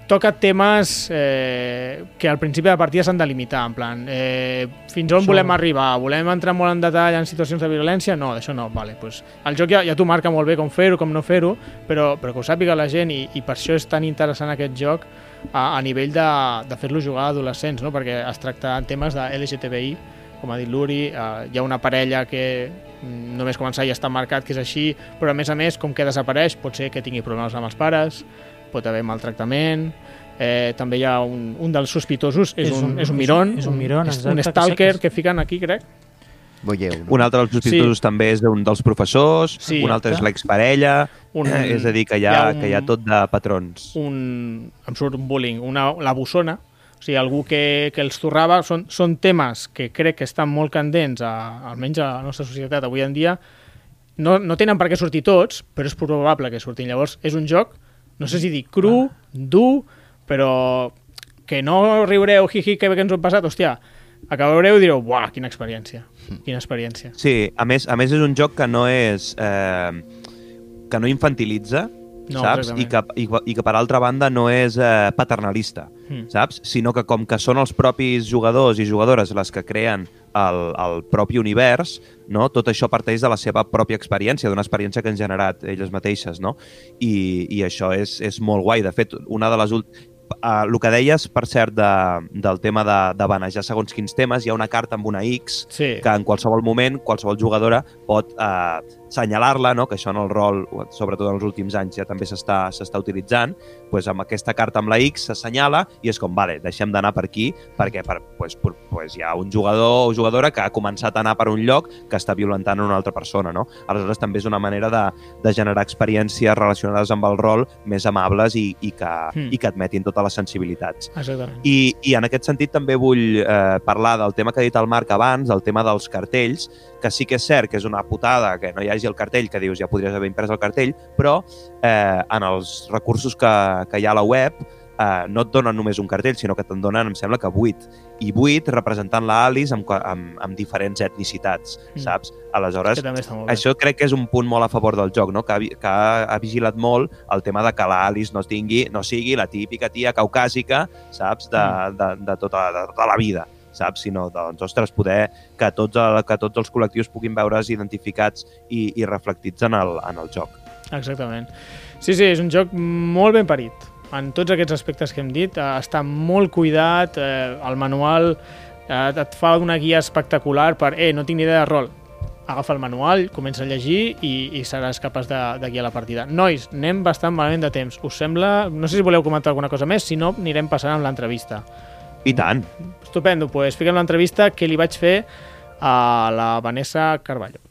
Toca temes eh, que al principi de la partida s'han de limitar, en plan, eh, fins on Això- volem arribar? Volem entrar molt en detall en situacions de violència? No, d'això no, vale, pues, el joc ja, ja t'ho marca molt bé com fer-ho, com no fer-ho, però, però que ho sàpiga la gent i, i per això és tan interessant aquest joc a, a nivell de, de fer-lo jugar a adolescents, no? perquè es tracta en temes de LGTBI, com ha dit l'Uri, eh, hi ha una parella que mm, només començar ja està marcat que és així, però a més a més, com que desapareix, pot ser que tingui problemes amb els pares, pot haver maltractament, eh, també hi ha un, un dels sospitosos, és, És un, un- és un un- miron, és un miron, és un exacte, que stalker que, que- fiquen aquí, crec. Veieu, no? Un altre dels sospitosos també és un dels professors, Sí, un altre és l'exparella, Un- és a dir, que hi ha, hi ha un- que hi ha tot de patrons. un, em surt un bullying, una, la bossona, o sigui, algú que, que els torrava, són, són temes que crec que estan molt candents, a, almenys a la nostra societat avui en dia, no, no tenen per què sortir tots, però és probable que surtin. Llavors, és un joc, no sé si dir cru, dur, però que no riureu, jiji, que bé que ens ho hem passat, hòstia, acabareu i direu, buah, quina experiència, quina experiència. Sí, a més, a més és un joc que no és... Eh, que no infantilitza, No, saps? I que, i, I que, per altra banda, no és eh, paternalista, Mm. saps? Sinó que com que són els propis jugadors i jugadores les que creen el, el propi univers, no? tot això parteix de la seva pròpia experiència, d'una experiència que han generat elles mateixes, no? I, i això és, és molt guai. De fet, una de les últimes Uh, el que deies, per cert, de, del tema de, de banejar segons quins temes, hi ha una carta amb una X Sí, que en qualsevol moment qualsevol jugadora pot eh, senyalar-la, no? que això en el rol, sobretot en els últims anys, ja també s'està utilitzant, pues amb aquesta carta amb la X s'assenyala i és com, vale, deixem d'anar per aquí perquè per, pues, per, pues hi ha un jugador o jugadora que ha començat a anar per un lloc que està violentant una altra persona. No? Aleshores també és una manera de, de generar experiències relacionades amb el rol més amables i, i, que, Hmm. i que admetin totes les sensibilitats. exactament. I, I en aquest sentit també vull eh, parlar del tema que ha dit el Marc abans, el tema dels cartells, que sí que és cert que és una putada que no hi hagi el cartell, que dius ja podries haver imprès el cartell, però eh, en els recursos que, que hi ha a la web eh, no et donen només un cartell, sinó que te'n donen, em sembla que 8. I 8 representant la Alice amb, amb, amb diferents etnicitats, Mm. saps? Aleshores, que molt bé. això crec que és un punt molt a favor del joc, no? que, ha, que ha, ha vigilat molt el tema de que l'Alice no, tingui, no sigui la típica tia caucàsica, saps, de, de, de, tota, de tota la vida saps? sinó doncs, ostres, poder que tots, el, que tots els col·lectius puguin veure's identificats i, i reflectits en el, en el joc. Exactament. Sí, sí, és un joc molt ben parit. En tots aquests aspectes que hem dit, eh, està molt cuidat, eh, el manual eh, et fa una guia espectacular per, eh, no tinc ni idea de rol. Agafa el manual, comença a llegir i, i seràs capaç de, de guiar la partida. Nois, anem bastant malament de temps. Us sembla... No sé si voleu comentar alguna cosa més, si no, anirem passant amb l'entrevista. I tant. Estupendo, doncs pues, fiquem l'entrevista que li vaig fer a la Vanessa Carballo.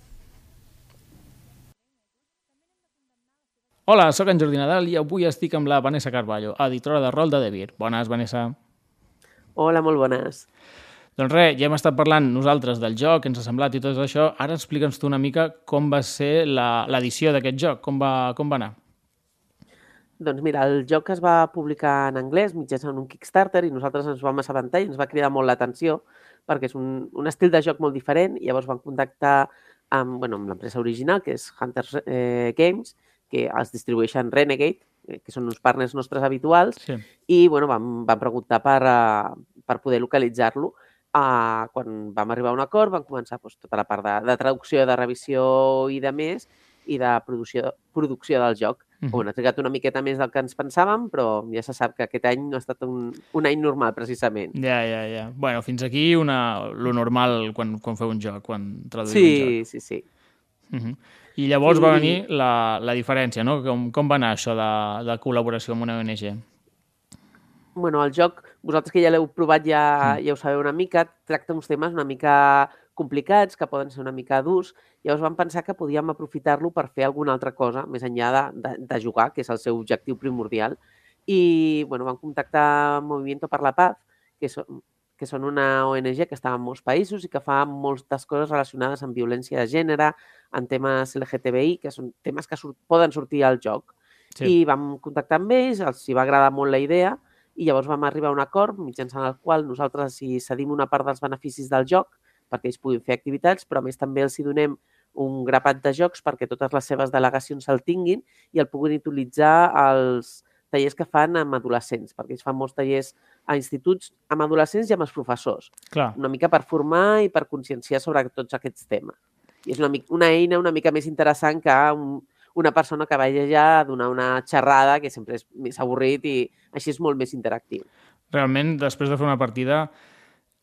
Hola, sóc en Jordi Nadal i avui estic amb la Vanessa Carballo, editora de rol de Devir. Bones, Vanessa. Hola, molt bones. Doncs res, ja hem estat parlant nosaltres del joc, que ens ha semblat i tot això. Ara explica'ns tu una mica com va ser la- l'edició d'aquest joc, com va, com va anar. Doncs mira, el joc es va publicar en anglès mitjançant un Kickstarter i nosaltres ens vam assabentar i ens va cridar molt l'atenció perquè és un, un estil de joc molt diferent i llavors vam contactar amb, bueno, amb l'empresa original, que és Hunters eh, Games, que els distribueixen Renegade, eh, que són uns partners nostres habituals, Sí. i bueno, vam, vam preguntar per, uh, per poder localitzar-lo. Uh, quan vam arribar a un acord, vam començar doncs, tota la part de, de traducció, de revisió i de més, i de producció, producció del joc. Mhm. Bueno, ha trigat una miqueta més del que ens pensàvem, però ja se sap que aquest any no ha estat un, un any normal, precisament. Ja, ja, ja. Bueno, fins aquí una, lo normal quan, quan feu un joc, quan traduïu un joc. Sí, sí, sí. Uh -huh. I llavors I- va venir la, la diferència, no? Com, com va anar això de, de col·laboració amb una ONG? bueno, el joc, vosaltres que ja l'heu provat ja, ja ho sabeu una mica, tracta uns temes una mica complicats, que poden ser una mica durs, llavors vam pensar que podíem aprofitar-lo per fer alguna altra cosa, més enllà de, de, de jugar, que és el seu objectiu primordial. I bueno, vam contactar Movimiento per la Paz, que són, que són una ONG que està en molts països i que fa moltes coses relacionades amb violència de gènere, en temes LGTBI, que són temes que surt, poden sortir al joc. Sí. I vam contactar amb ells, els hi va agradar molt la idea i llavors vam arribar a un acord mitjançant el qual nosaltres hi cedim una part dels beneficis del joc perquè ells puguin fer activitats, però a més també els hi donem un grapat de jocs perquè totes les seves delegacions el tinguin i el puguin utilitzar als tallers que fan amb adolescents, perquè ells fan molts tallers a instituts amb adolescents i amb els professors, Clar. una mica per formar i per conscienciar sobre tots aquests temes. I és una, mica, una eina una mica més interessant que un, una persona que vagi allà a donar una xerrada, que sempre és més avorrit i així és molt més interactiu. Realment, després de fer una partida,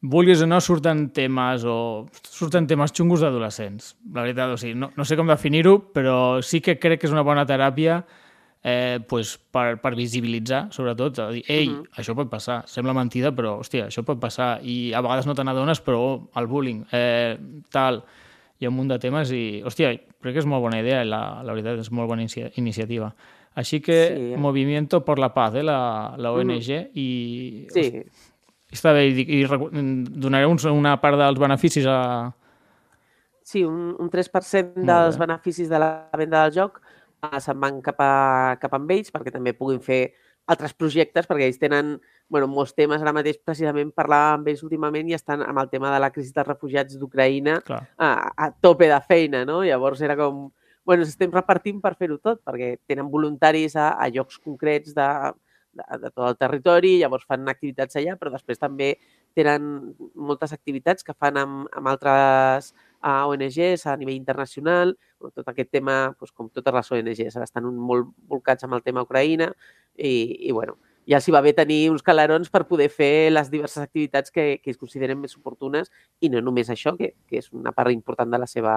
vulguis o no, surten temes o surten temes xungos d'adolescents. La veritat, o sigui, no, no sé com definir-ho, però sí que crec que és una bona teràpia eh, pues, per, per visibilitzar, sobretot, a dir, ei, uh Mhm. -huh. això pot passar, sembla mentida, però, hòstia, això pot passar, i a vegades no te n'adones, però oh, el bullying, eh, tal, hi ha un munt de temes i, hòstia, crec que és molt bona idea la, la veritat és molt bona inicia iniciativa. Així que Sí. Movimiento por la Paz, eh, la, la ONG, i Sí, està bé, i, i recu- donareu uns, una part dels beneficis a... Sí, un, un 3% Molt dels beneficis de la venda del joc eh, se'n van cap a, cap a ells perquè també puguin fer altres projectes, perquè ells tenen bueno, molts temes. Ara mateix, precisament, parlàvem amb ells últimament i estan amb el tema de la crisi dels refugiats d'Ucraïna a, a tope de feina, no? Llavors era com... Bueno, estem repartint per fer-ho tot, perquè tenen voluntaris a, a llocs concrets de, de, tot el territori, llavors fan activitats allà, però després també tenen moltes activitats que fan amb, amb altres a ONGs a nivell internacional, tot aquest tema, doncs, com totes les ONGs, ara estan molt volcats amb el tema Ucraïna i, i bueno, ja s'hi va bé tenir uns calarons per poder fer les diverses activitats que, que es consideren més oportunes i no només això, que, que és una part important de la seva,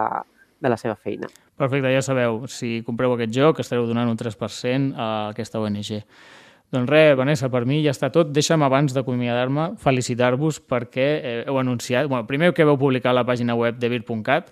de la seva feina. Perfecte, ja sabeu, si compreu aquest joc estareu donant un 3% a aquesta ONG. Doncs res, Vanessa, per mi ja està tot. Deixa'm abans d'acomiadar-me felicitar-vos perquè eh, heu anunciat... Bueno, primer que veu publicar a la pàgina web de vir.cat,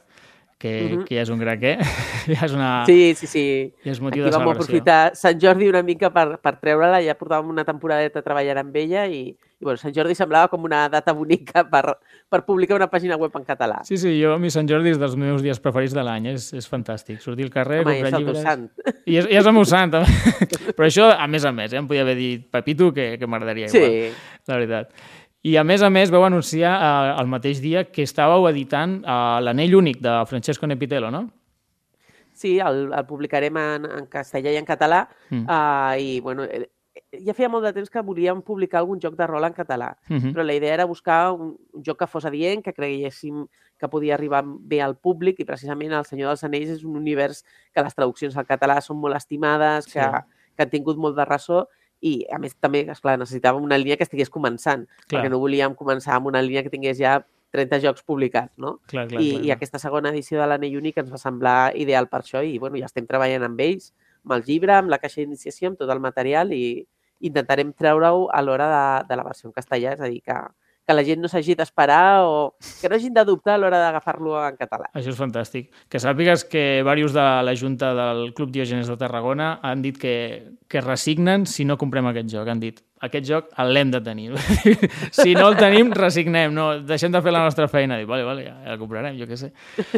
que, uh. -huh. que ja és un craquer, ja és una... Sí, sí, sí. Ja és motiu Aquí de vam aprofitar Sant Jordi una mica per, per treure-la, ja portàvem una temporadeta treballant amb ella i, i bueno, Sant Jordi semblava com una data bonica per, per publicar una pàgina web en català. Sí, sí, jo a mi Sant Jordi és dels meus dies preferits de l'any, és, és fantàstic. Sortir al carrer, Home, comprar llibres... sant. I és, i és el meu sant, també. Però això, a més a més, eh? em podia haver dit Pepito, que, que m'agradaria igual, Sí, la veritat. I a més a més veu anunciar eh, el mateix dia que estàveu editant eh, l'anell únic de Francesco Nepitello, no? sí el, el publicarem en, en castellà i en català Mm. uh, i bueno, eh, ja feia molt de temps que volíem publicar algun joc de rol en català, Uh -huh. però la idea era buscar un, un joc que fos adient, que creguéssim que podia arribar bé al públic i precisament El Senyor dels Anells és un univers que les traduccions al català són molt estimades, que, Sí. que han tingut molt de ressò i a més també, esclar, necessitàvem una línia que estigués començant, Clar, perquè no volíem començar amb una línia que tingués ja 30 jocs publicats, no? clar, clar, I, clar, I aquesta segona edició de l'Anell Únic ens va semblar ideal per això i bueno, ja estem treballant amb ells, amb el llibre, amb la caixa d'iniciació, amb tot el material i intentarem treure-ho a l'hora de, de la versió en castellà, és a dir, que, que la gent no s'hagi d'esperar o que no hagin de dubtar a l'hora d'agafar-lo en català. Això és fantàstic. Que sàpigues que diversos de la Junta del Club Diògenes de Tarragona han dit que, que resignen si no comprem aquest joc. Han dit, aquest joc l'hem de tenir. si no el tenim, resignem. No, deixem de fer la nostra feina. Dic, vale, vale, ja, ja el comprarem, jo què sé.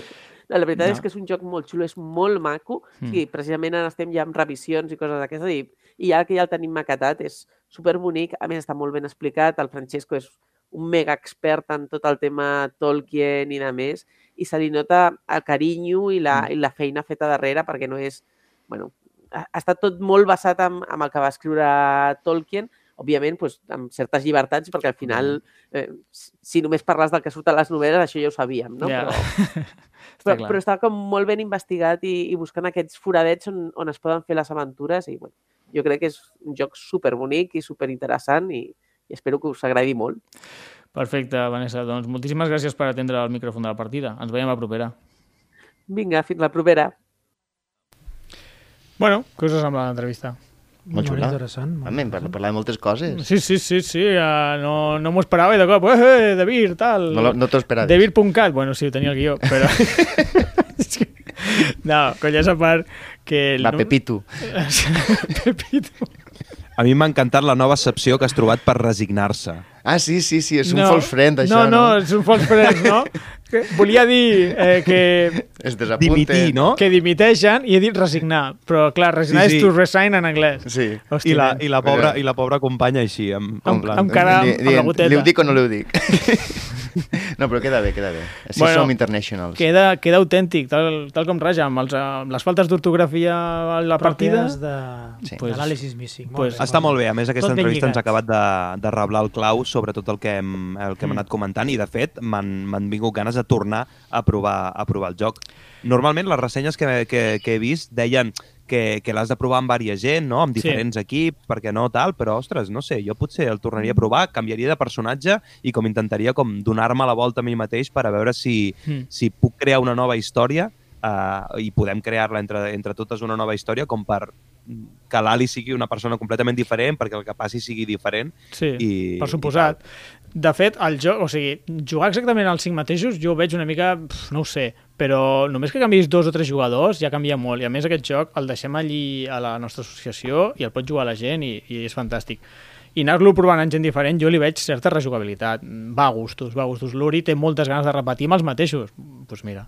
La veritat No. és que és un joc molt xulo, és molt maco. Mm. Sí, precisament ara estem ja amb revisions i coses d'aquestes i, i ja que ja el tenim maquetat és superbonic, a més està molt ben explicat, el Francesco és un mega expert en tot el tema Tolkien i de més, i se li nota el carinyo i la, Mm. i la feina feta darrere perquè no és... Bueno, ha, ha estat tot molt basat en, en el que va escriure Tolkien, òbviament doncs, amb certes llibertats, perquè al final, eh, si només parles del que surt a les novel·les, això ja ho sabíem, no? Ja. Però, Està però, clar. però està com molt ben investigat i, i buscant aquests foradets on, on es poden fer les aventures i bueno, jo crec que és un joc superbonic i superinteressant i, i espero que us agradi molt. Perfecte, Vanessa. Doncs moltíssimes gràcies per atendre el micròfon de la partida. Ens veiem a la propera. Vinga, fins la propera. Bueno, què us ha semblat l'entrevista? Molt Molt xula. interessant. molt Home, per parlar de moltes coses. Sí, sí, sí, sí. Uh, no, no m'ho esperava i de cop, eh, eh, de Vir, tal. No, no t'ho esperaves. Devir.cat, bueno, sí, ho tenia el guió, però... No, colles a part que... Va, Pepito. Pepito. A mi m'ha encantat la nova excepció que has trobat per resignar-se. Ah, sí, sí, sí, és un false friend, això, no? no? No, és un false friend, no? Que volia dir eh, que, Es desapunten. Dimitir, no? que dimiteixen i he dit resignar, però clar, resignar Sí, sí. és to resign en anglès. Sí. Hòstia, I la, i, la pobra, Però- I la pobra companya així, en, en Amb- plan... amb cara- Di- amb la dient, goteta. Li ho dic o no li ho dic? no, però queda bé, queda bé. Així Bueno, som internationals. Queda, queda autèntic, tal, tal com raja, amb, els, amb les faltes d'ortografia a la partida. Pròpies de, Sí. de Pues- l'anàlisis missing. pues- Està molt bé, a més aquesta Tot entrevista ens ha acabat de, de reblar el clau sobre tot el que hem, el que hem Mm. anat comentant i de fet m'han m'han vingut ganes de tornar a provar, a provar el joc. Normalment les ressenyes que, que, que he vist deien que, que l'has de provar amb varia gent, no? amb Sí. diferents equips, perquè no tal, però ostres, no sé, jo potser el tornaria a provar, canviaria de personatge i com intentaria com donar-me la volta a mi mateix per a veure si, Mm. si puc crear una nova història uh, i podem crear-la entre, entre totes una nova història com per que l'Ali sigui una persona completament diferent perquè el que passi sigui diferent Sí, i, per suposat. De fet, el joc, o sigui, jugar exactament als cinc mateixos jo ho veig una mica, pf, no ho sé, però només que canvis dos o tres jugadors ja canvia molt. I a més aquest joc el deixem allí a la nostra associació i el pot jugar la gent i, i és fantàstic. i anar-lo provant en gent diferent, jo li veig certa rejugabilitat. Va a gustos, va a gustos. L'Uri té moltes ganes de repetir amb els mateixos. Doncs pues mira.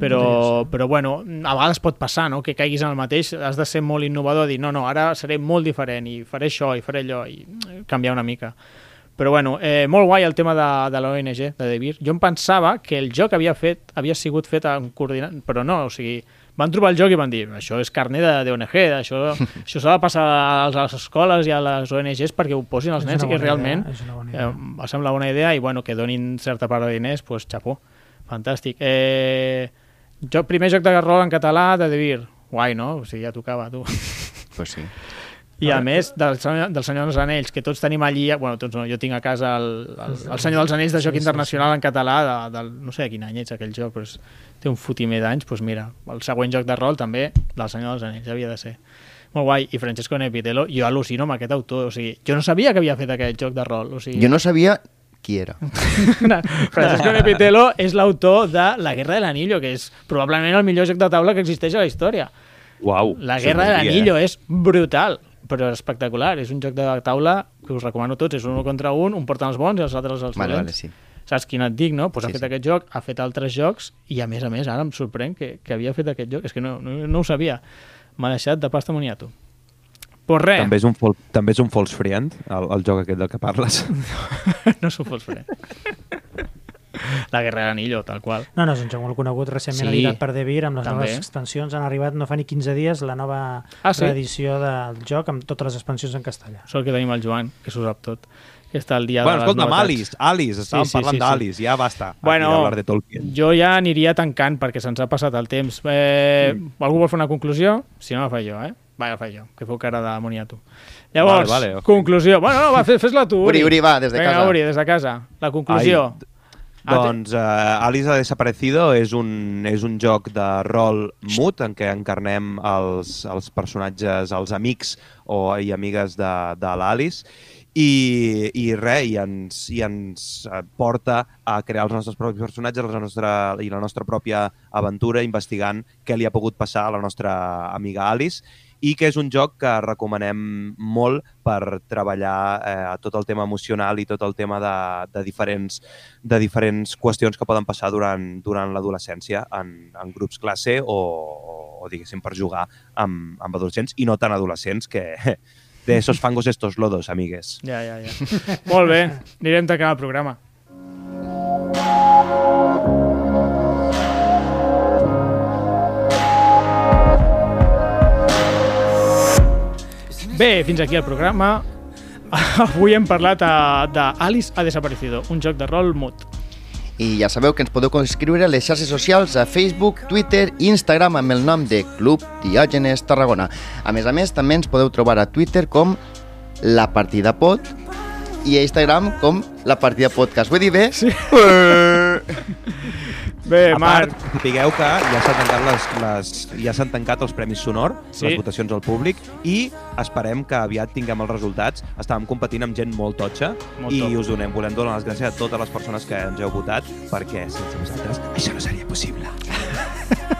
Però, però bueno, a vegades pot passar, no?, que caiguis en el mateix, has de ser molt innovador, dir, no, no, ara seré molt diferent i faré això i faré allò i canviar una mica. Però bueno, eh, molt guai el tema de, de l'ONG, de Devir. Jo em pensava que el joc havia fet havia sigut fet en coordinat, però no, o sigui, van trobar el joc i van dir, això és carne de, d'ONG, això, això s'ha de passar a les escoles i a les ONGs perquè ho posin els És nens i que bona realment idea, és una bona eh, idea. em sembla una idea i bueno, que donin certa part de diners, doncs xapó, fantàstic. Eh, jo, primer joc de rol en català de Devir, guai, no? O sigui, ja tocava, tu. Pues sí. I a més, del, senyor- del Senyor dels Anells, que tots tenim allí, bueno, tots no, jo tinc a casa el, el, el Senyor dels Anells de joc Sí, sí, internacional en català, de, del, no sé de quin any és aquell joc, però és, té un fotimer d'anys, doncs mira, el següent joc de rol també, del Senyor dels Anells, havia de ser. Molt guai, i Francesco Nepitello, jo al·lucino amb aquest autor, o sigui, jo no sabia que havia fet aquest joc de rol, o sigui... Jo no sabia qui era. Francesco Nepitello és l'autor de La Guerra de l'Anillo, que és probablement el millor joc de taula que existeix a la història. Uau. La Guerra de l'Anillo és brutal, però espectacular. És un joc de taula que us recomano a tots. És un contra un, un porta els bons i els altres els Vale, vale, dolents. sí. Saps quin et dic, no? Pues ha Sí, fet sí. aquest joc, ha fet altres jocs i, a més a més, ara em sorprèn que, que havia fet aquest joc. És que no, no, no ho sabia. M'ha deixat de pasta moniato. Pues res, També és un, fol també és un false friend, el, el joc aquest del que parles. no s'ho fots fre. La Guerra de l'Anillo, tal qual. No, no, és un joc molt conegut, recentment Sí, editat per Devir, amb les també. noves expansions. Han arribat no fa ni 15 dies la nova Ah, sí? reedició del joc amb totes les expansions en castellà. Sort que tenim el Joan, que s'ho sap tot. Que està al dia bueno, de les escolta'm, novetats. Alice, Alice, estàvem Sí, sí, parlant sí, sí. d'Alice, ja basta. Bueno, de Tolkien. jo ja aniria tancant perquè se'ns ha passat el temps. Eh, Algú vol fer una conclusió? Si no, la faig jo, eh? Va, la faig jo, que feu cara de moniato. Llavors, Vale, vale, ok. conclusió. Bueno, no, va, fes- fes-la tu, Uri, Uri, va, des de Vinga, casa. Uri, des de casa. La conclusió. Ai, Ah, Doncs uh, Alice ha desaparecido és un, és un joc de rol mut en què encarnem els, els personatges, els amics o, i amigues de, de l'Alice i, i res, i ens, i ens porta a crear els nostres propis personatges la nostra, i la nostra pròpia aventura investigant què li ha pogut passar a la nostra amiga Alice i que és un joc que recomanem molt per treballar eh, tot el tema emocional i tot el tema de, de, diferents, de diferents qüestions que poden passar durant, durant l'adolescència en, en grups classe o, o, diguéssim per jugar amb, amb adolescents i no tan adolescents que de esos fangos estos lodos, amigues. Ja, ja, ja. Molt bé, anirem tancant el programa. Bé, fins aquí el programa. Avui hem parlat a- de Alice ha desaparecido, un joc de rol mut. I ja sabeu que ens podeu escriure a les xarxes socials a Facebook, Twitter i Instagram amb el nom de Club Diògenes Tarragona. A més a més, també ens podeu trobar a Twitter com La Partida Pod i a Instagram com La Partida Podcast. Ho he dit bé? Sí. Bé, A part, Marc, sapigueu que ja s'han tancat, les, les, ja s'han tancat els Premis Sonor, Sí. sí. les votacions al públic, i esperem que aviat tinguem els resultats. Estàvem competint amb gent molt totxa Molt i top. us donem, volem donar les gràcies a totes les persones que ens heu votat, perquè sense vosaltres això no seria possible.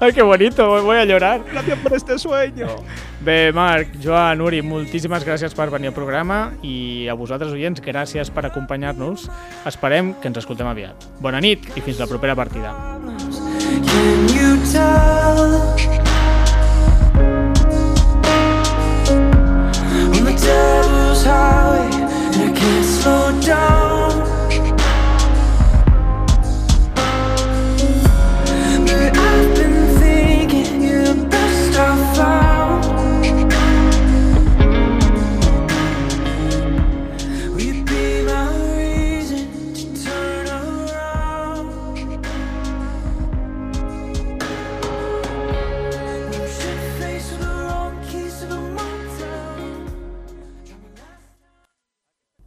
ay, qué bonito, voy- a llorar. Gràcies per este sueño. Bé, Marc, Joan, Uri, moltíssimes gràcies per venir al programa i a vosaltres, oients, gràcies per acompanyar-nos. Esperem que ens escoltem aviat. Bona nit i fins la propera partida. Can you tell? On the devil's highway, and I can't slow down.